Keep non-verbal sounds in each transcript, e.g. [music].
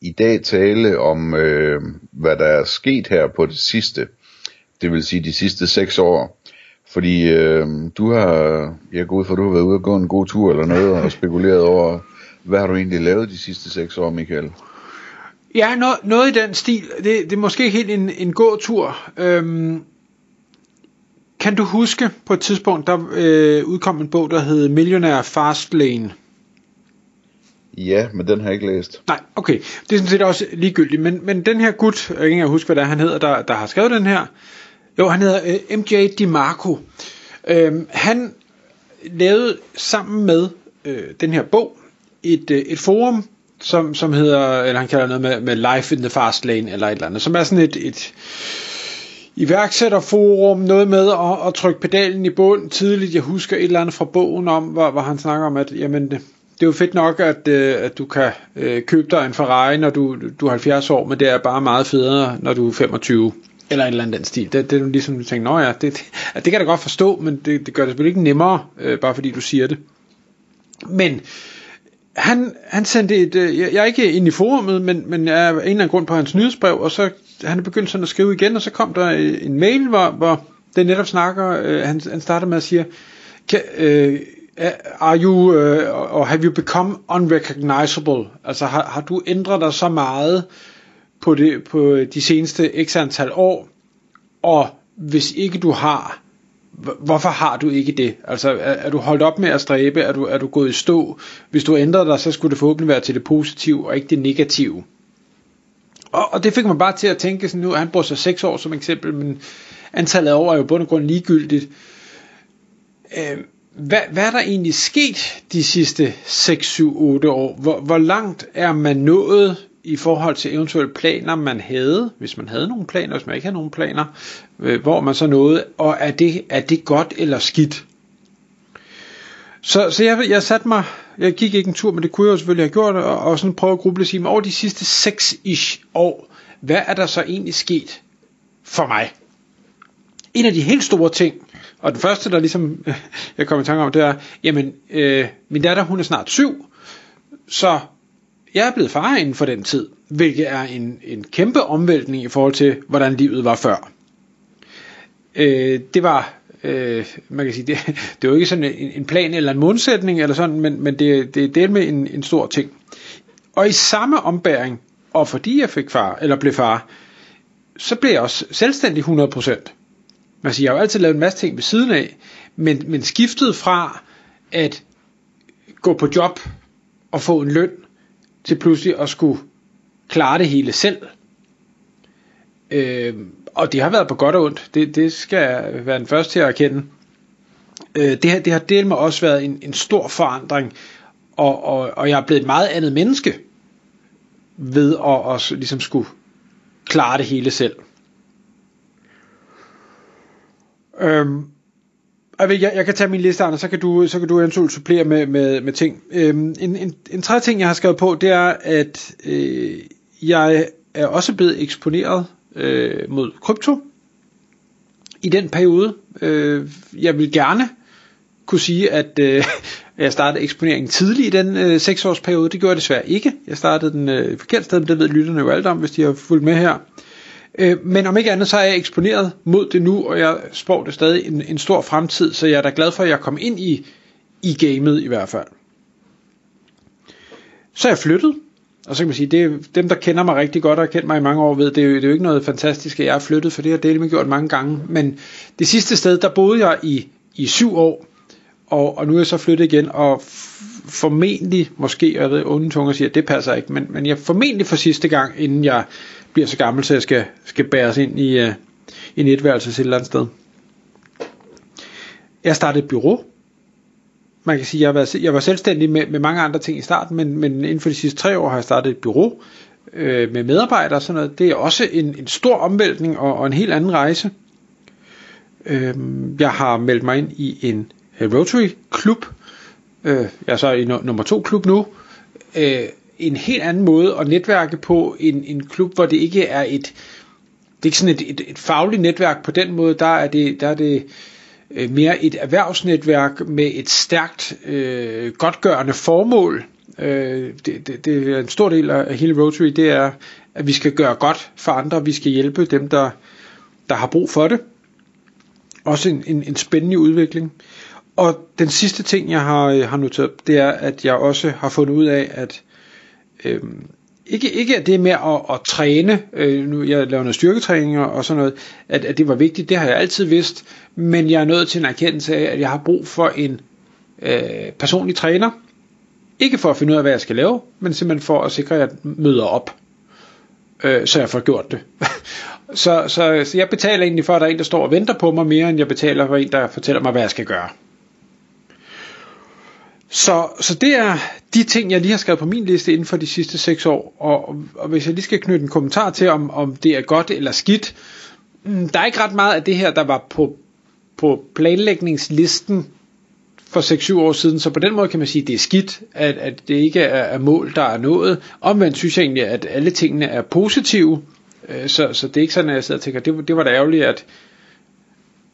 i dag tale om, øh, hvad der er sket her på det sidste. Det vil sige de sidste 6 år. Fordi øh, du har, jeg går ud for, at du har været ude og gå en god tur eller noget, og spekuleret over, hvad har du egentlig lavet de sidste 6 år, Michael? Ja, noget, noget i den stil. Det, det er måske helt en, en gåtur. Øhm, kan du huske på et tidspunkt, der øh, udkom en bog, der hed Millionaire Fastlane? Ja, men den har jeg ikke læst. Nej, okay. Det er sådan set også ligegyldigt. Men, men den her gut, jeg kan ikke huske, hvad det er, han hedder, der, der har skrevet den her. Jo, han hedder øh, MJ DiMarco. Øhm, han lavede sammen med øh, den her bog et, øh, et forum, som, som hedder, eller han kalder noget med, med Life in the Fast Lane, eller et eller andet, som er sådan et, et iværksætterforum, noget med at, at trykke pedalen i bund tidligt. Jeg husker et eller andet fra bogen om, hvor, hvor han snakker om, at jamen, det, er jo fedt nok, at, øh, at du kan øh, købe dig en Ferrari, når du, du er 70 år, men det er bare meget federe, når du er 25. Eller en eller anden den stil. Det, det er ligesom, du tænker, nå ja, det, det, det kan jeg da godt forstå, men det, det gør det selvfølgelig ikke nemmere, øh, bare fordi du siger det. Men han, han sendte et, øh, jeg er ikke inde i forumet, men, men jeg er en eller anden grund på hans nyhedsbrev, og så han er begyndt sådan at skrive igen, og så kom der en mail, hvor, hvor det netop snakker, øh, han, han starter med at sige, kan, øh, Uh, are you, uh, or have you become unrecognizable? Altså har, har du ændret dig så meget på, det, på de seneste x antal år, og hvis ikke du har, hvorfor har du ikke det? Altså er, er du holdt op med at stræbe? Er du, er du gået i stå? Hvis du ændrer dig, så skulle det forhåbentlig være til det positive, og ikke det negative. Og, og det fik man bare til at tænke sådan nu, han bruger så 6 år som eksempel, men antallet af år er jo bund og grund ligegyldigt. Øh, hvad, hvad er der egentlig sket de sidste 6, 7, 8 år? Hvor, hvor langt er man nået i forhold til eventuelle planer, man havde, hvis man havde nogle planer, hvis man ikke havde nogen planer, øh, hvor man så nåede, og er det, er det godt eller skidt? Så, så jeg, jeg satte mig, jeg gik ikke en tur, men det kunne jeg jo selvfølgelig have gjort, og, og sådan prøve at gruble og sige, over de sidste 6-ish år, hvad er der så egentlig sket for mig? En af de helt store ting, og den første, der ligesom [laughs] jeg kommer i tanke om, det er, jamen, øh, min datter, hun er snart syv, så jeg er blevet far inden for den tid, hvilket er en, en kæmpe omvæltning i forhold til, hvordan livet var før. Øh, det var, øh, man kan sige, [laughs] det, det var ikke sådan en, en plan eller en målsætning, eller sådan, men, men det, det, det er med en, en stor ting. Og i samme ombæring, og fordi jeg fik far, eller blev far, så blev jeg også selvstændig 100%. Man siger, jeg har jo altid lavet en masse ting ved siden af, men, men skiftet fra at gå på job og få en løn, til pludselig at skulle klare det hele selv. Øh, og det har været på godt og ondt. Det, det skal jeg være den første til at erkende. Øh, det, har, det har delt mig også været en, en stor forandring, og, og, og jeg er blevet et meget andet menneske ved at, også ligesom skulle klare det hele selv. Øhm, jeg, jeg, jeg kan tage min liste, Anders, så kan du, så kan du eventuelt supplere med, med, med ting. Øhm, en, en, en tredje ting, jeg har skrevet på, det er, at øh, jeg er også blevet eksponeret øh, mod krypto i den periode. Øh, jeg vil gerne kunne sige, at øh, jeg startede eksponeringen tidligt i den øh, 6 års periode. Det gjorde jeg desværre ikke. Jeg startede den øh, forkert sted, men det ved lytterne jo alt om, hvis de har fulgt med her. Øh, men om ikke andet, så er jeg eksponeret mod det nu, og jeg spår det stadig en, en stor fremtid, så jeg er da glad for, at jeg kom ind i, i gamet i hvert fald. Så er jeg flyttet, og så kan man sige, det er dem, der kender mig rigtig godt og har kendt mig i mange år, ved, det er jo, det er jo ikke noget fantastisk, at jeg er flyttet, for det har jeg gjort mange gange. Men det sidste sted, der boede jeg i, i syv år, og, og nu er jeg så flyttet igen, og formentlig, måske, jeg ved, onde tunger siger, at det passer ikke, men, men jeg formentlig for sidste gang, inden jeg bliver så gammel, så jeg skal, skal bæres ind i, uh, i en etværelse et eller andet sted. Jeg startede et bureau. Man kan sige, jeg var, jeg var selvstændig med, med mange andre ting i starten, men, men inden for de sidste tre år har jeg startet et bureau. øh, med medarbejdere og sådan noget, det er også en, en stor omvæltning og, og en helt anden rejse. Øh, jeg har meldt mig ind i en øh, Rotary klub. Øh, jeg er så i no, nummer to klub nu. Øh, en helt anden måde at netværke på en, en klub, hvor det ikke er et det er ikke sådan et, et, et fagligt netværk på den måde, der er det, der er det øh, mere et erhvervsnetværk med et stærkt øh, godtgørende formål. Øh, det, det, det er en stor del af hele Rotary, det er, at vi skal gøre godt for andre, vi skal hjælpe dem, der, der har brug for det. Også en, en, en spændende udvikling. Og den sidste ting, jeg har, øh, har noteret, det er, at jeg også har fundet ud af, at øh, ikke, ikke at det med at, at træne, øh, nu jeg laver noget styrketræning og sådan noget, at, at det var vigtigt, det har jeg altid vidst, men jeg er nået til en erkendelse af, at jeg har brug for en øh, personlig træner, ikke for at finde ud af, hvad jeg skal lave, men simpelthen for at sikre, at jeg møder op, øh, så jeg får gjort det. [laughs] så, så, så jeg betaler egentlig for, at der er en, der står og venter på mig, mere end jeg betaler for en, der fortæller mig, hvad jeg skal gøre. Så, så det er de ting, jeg lige har skrevet på min liste inden for de sidste seks år. Og, og hvis jeg lige skal knytte en kommentar til, om, om det er godt eller skidt. Mm, der er ikke ret meget af det her, der var på, på planlægningslisten for 6-7 år siden, så på den måde kan man sige, at det er skidt, at, at det ikke er, er mål, der er nået. Omvendt synes jeg egentlig, at alle tingene er positive, øh, så, så det er ikke sådan, at jeg sidder og tænker, det, det var da ærgerligt, at,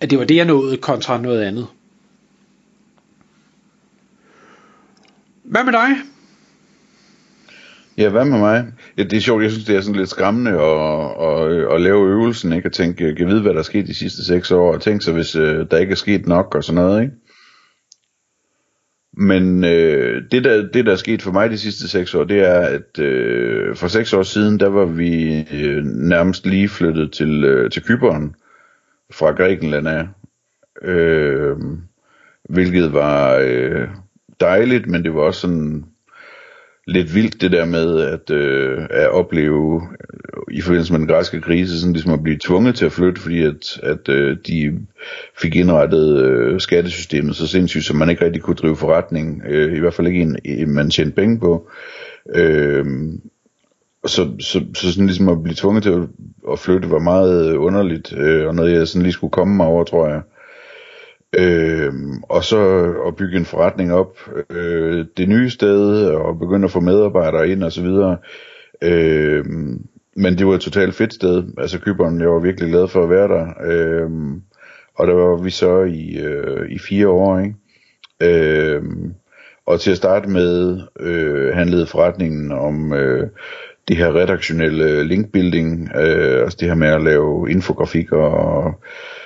at det var det, jeg nåede, kontra noget andet. Hvad med dig? Ja, hvad med mig? Ja, det er sjovt, jeg synes, det er sådan lidt skræmmende at, at, øh, at lave øvelsen, ikke? At tænke, kan vide, hvad der er sket de sidste seks år, og tænke sig, hvis øh, der ikke er sket nok og sådan noget, ikke? Men øh, det, der, det, der er sket for mig de sidste seks år, det er, at øh, for seks år siden, der var vi øh, nærmest lige flyttet til, øh, til Kyberen fra Grækenland af. Øh, hvilket var øh, dejligt, men det var også sådan lidt vildt det der med at, øh, at opleve øh, i forbindelse med den græske krise, sådan ligesom at blive tvunget til at flytte, fordi at, at øh, de fik indrettet øh, skattesystemet så sindssygt, så man ikke rigtig kunne drive forretning, øh, i hvert fald ikke en, man tjente penge på. Øh, så, så, så sådan ligesom at blive tvunget til at, at flytte var meget øh, underligt, øh, og noget jeg sådan lige skulle komme mig over, tror jeg. Øh, Øhm, og så at bygge en forretning op øh, det nye sted og begynde at få medarbejdere ind og så videre. Øh, men det var et totalt fedt sted. Altså Kyberen, jeg var virkelig glad for at være der. Øh, og der var vi så i, øh, i fire år, ikke? Øh, og til at starte med øh, handlede forretningen om øh, det her redaktionelle linkbuilding, øh, altså det her med at lave infografikker og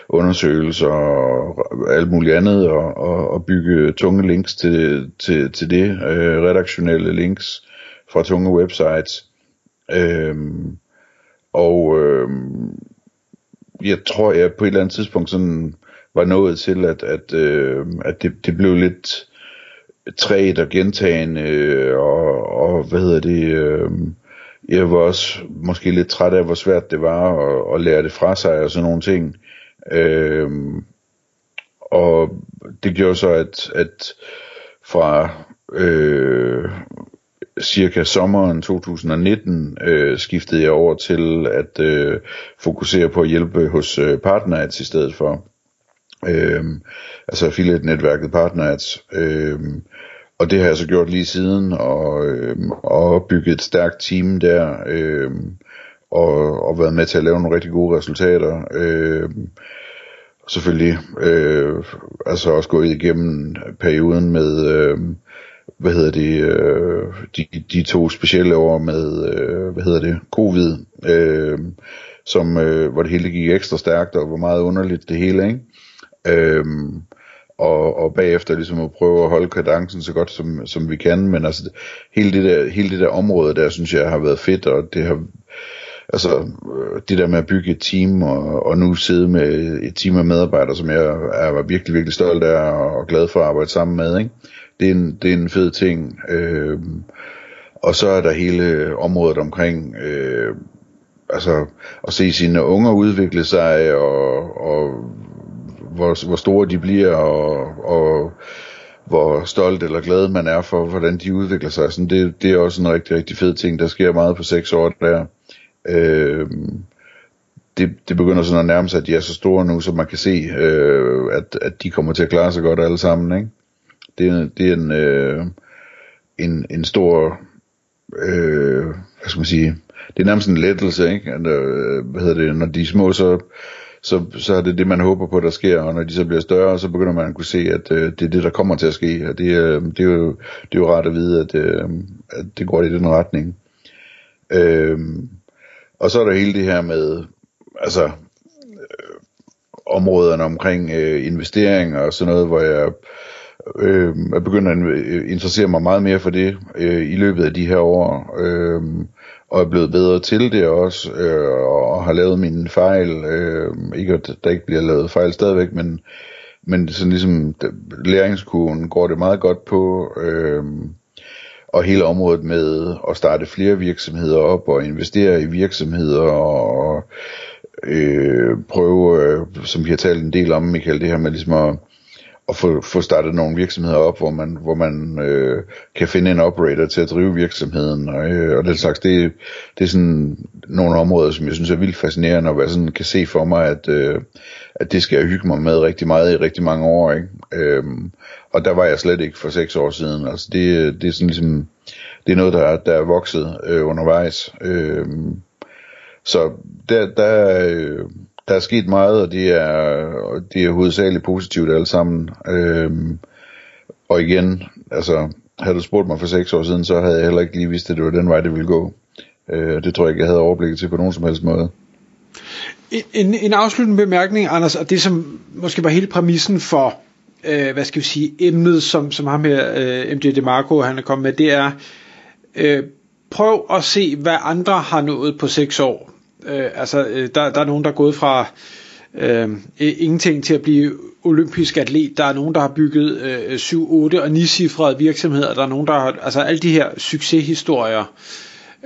undersøgelser og alt muligt andet, og, og, og bygge tunge links til, til, til det, øh, redaktionelle links fra tunge websites. Øhm, og øhm, jeg tror, jeg på et eller andet tidspunkt sådan var nået til, at, at, øh, at det, det blev lidt træt og gentagende, og, og hvad hedder det, øh, jeg var også måske lidt træt af, hvor svært det var at, at lære det fra sig og sådan nogle ting. Øh, og det gjorde så, at, at fra øh, cirka sommeren 2019 øh, skiftede jeg over til at øh, fokusere på at hjælpe hos øh, Partnerads i stedet for. Øh, altså affiliate-netværket Partnerads. Øh, og det har jeg så gjort lige siden, og, øh, og bygget et stærkt team der, øh, og, og været med til at lave nogle rigtig gode resultater. Øh, selvfølgelig øh, altså også gået igennem perioden med øh, hvad hedder det øh, de, de to specielle år med øh, hvad hedder det covid øh, som øh, hvor det hele gik ekstra stærkt og hvor meget underligt det hele ikke øh, og, og bagefter ligesom at prøve at holde kadencen så godt som, som vi kan men altså hele det der hele det der område der synes jeg har været fedt og det har altså øh, det der med at bygge et team og, og nu sidde med et team af medarbejdere, som jeg er virkelig, virkelig stolt af og glad for at arbejde sammen med, ikke? Det, er en, det er en fed ting. Øh, og så er der hele området omkring, øh, altså at se sine unger udvikle sig og, og hvor, hvor store de bliver og, og hvor stolt eller glad man er for, hvordan de udvikler sig. Sådan, det, det er også en rigtig, rigtig fed ting, der sker meget på seks år der. Øh, det, det begynder sådan at nærme sig, at de er så store nu, så man kan se, øh, at, at de kommer til at klare sig godt alle sammen. Ikke? Det, er, det er en, øh, en, en stor, øh, hvad skal man sige, det er nærmest en lettelse, ikke? At, øh, hvad hedder det, når de er små, så, så, så er det det, man håber på, der sker, og når de så bliver større, så begynder man at kunne se, at øh, det er det, der kommer til at ske, og det, øh, det, er, jo, det er jo rart at vide, at, øh, at det går i den retning. Øh, og så er der hele det her med, altså, øh, områderne omkring øh, investeringer og sådan noget, hvor jeg øh, er begyndt at øh, interessere mig meget mere for det øh, i løbet af de her år. Øh, og er blevet bedre til det også, øh, og har lavet mine fejl. Øh, ikke at der ikke bliver lavet fejl stadigvæk, men, men sådan ligesom læringskurven går det meget godt på. Øh, og hele området med at starte flere virksomheder op og investere i virksomheder og øh, prøve, øh, som vi har talt en del om, Michael, det her med ligesom at at få, få startet nogle virksomheder op, hvor man, hvor man øh, kan finde en operator til at drive virksomheden, og, øh, og den slags, det, det er sådan nogle områder, som jeg synes er vildt fascinerende, og jeg sådan kan se for mig, at, øh, at det skal jeg hygge mig med rigtig meget i rigtig mange år, ikke? Øhm, og der var jeg slet ikke for seks år siden, altså det, det er sådan ligesom, det er noget, der, der er vokset øh, undervejs, øh, så der, der, øh, der er sket meget, og det er, det er hovedsageligt positivt alle sammen. Øhm, og igen, altså, havde du spurgt mig for seks år siden, så havde jeg heller ikke lige vidst, at det var den vej, det ville gå. Øh, det tror jeg ikke, jeg havde overblikket til på nogen som helst måde. En, en afsluttende bemærkning, Anders, og det som måske var hele præmissen for, øh, hvad skal vi sige, emnet, som, som ham her, øh, MJ DeMarco, han er kommet med, det er, øh, prøv at se, hvad andre har nået på seks år. Øh, altså, øh, der, der er nogen, der er gået fra øh, ingenting til at blive olympisk atlet. Der er nogen, der har bygget øh, 7, 8 og 9 cifrede virksomheder. Der er nogen, der har, altså alle de her succeshistorier.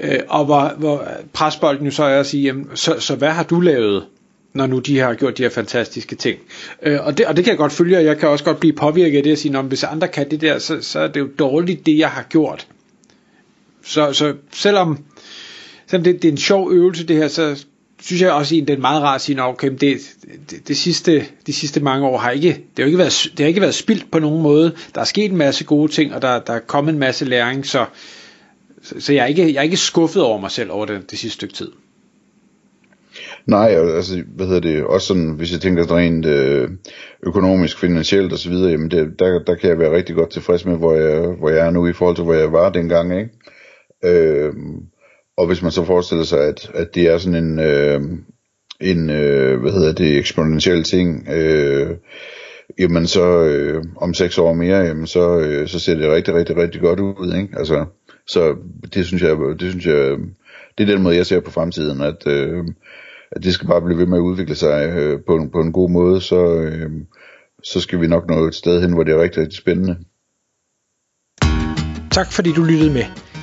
Øh, og hvor, hvor presbolden jo så er at sige, jamen, så, så hvad har du lavet? når nu de har gjort de her fantastiske ting. Øh, og, det, og det kan jeg godt følge, og jeg kan også godt blive påvirket af det at sige, at hvis andre kan det der, så, så er det jo dårligt det, jeg har gjort. Så, så selvom selvom det, det er en sjov øvelse det her, så synes jeg også, at det er meget rart at sige, okay, det, det, det, sidste, de sidste mange år har ikke, det har ikke været, det har ikke været spildt på nogen måde. Der er sket en masse gode ting, og der, der er kommet en masse læring, så, så, så jeg, er ikke, jeg er ikke skuffet over mig selv over det, det sidste stykke tid. Nej, altså, hvad hedder det, også sådan, hvis jeg tænker rent øh, økonomisk, finansielt osv., jamen det, der, der kan jeg være rigtig godt tilfreds med, hvor jeg, hvor jeg er nu i forhold til, hvor jeg var dengang, ikke? Øh, og hvis man så forestiller sig, at, at det er sådan en, øh, en øh, hvad hedder det, eksponentiel ting, øh, jamen så øh, om seks år mere, jamen så, øh, så ser det rigtig, rigtig, rigtig godt ud, ikke? Altså, så det synes jeg, det synes jeg, det er den måde, jeg ser på fremtiden, at, øh, at det skal bare blive ved med at udvikle sig øh, på, en, på en god måde, så, øh, så skal vi nok nå et sted hen, hvor det er rigtig, rigtig spændende. Tak fordi du lyttede med.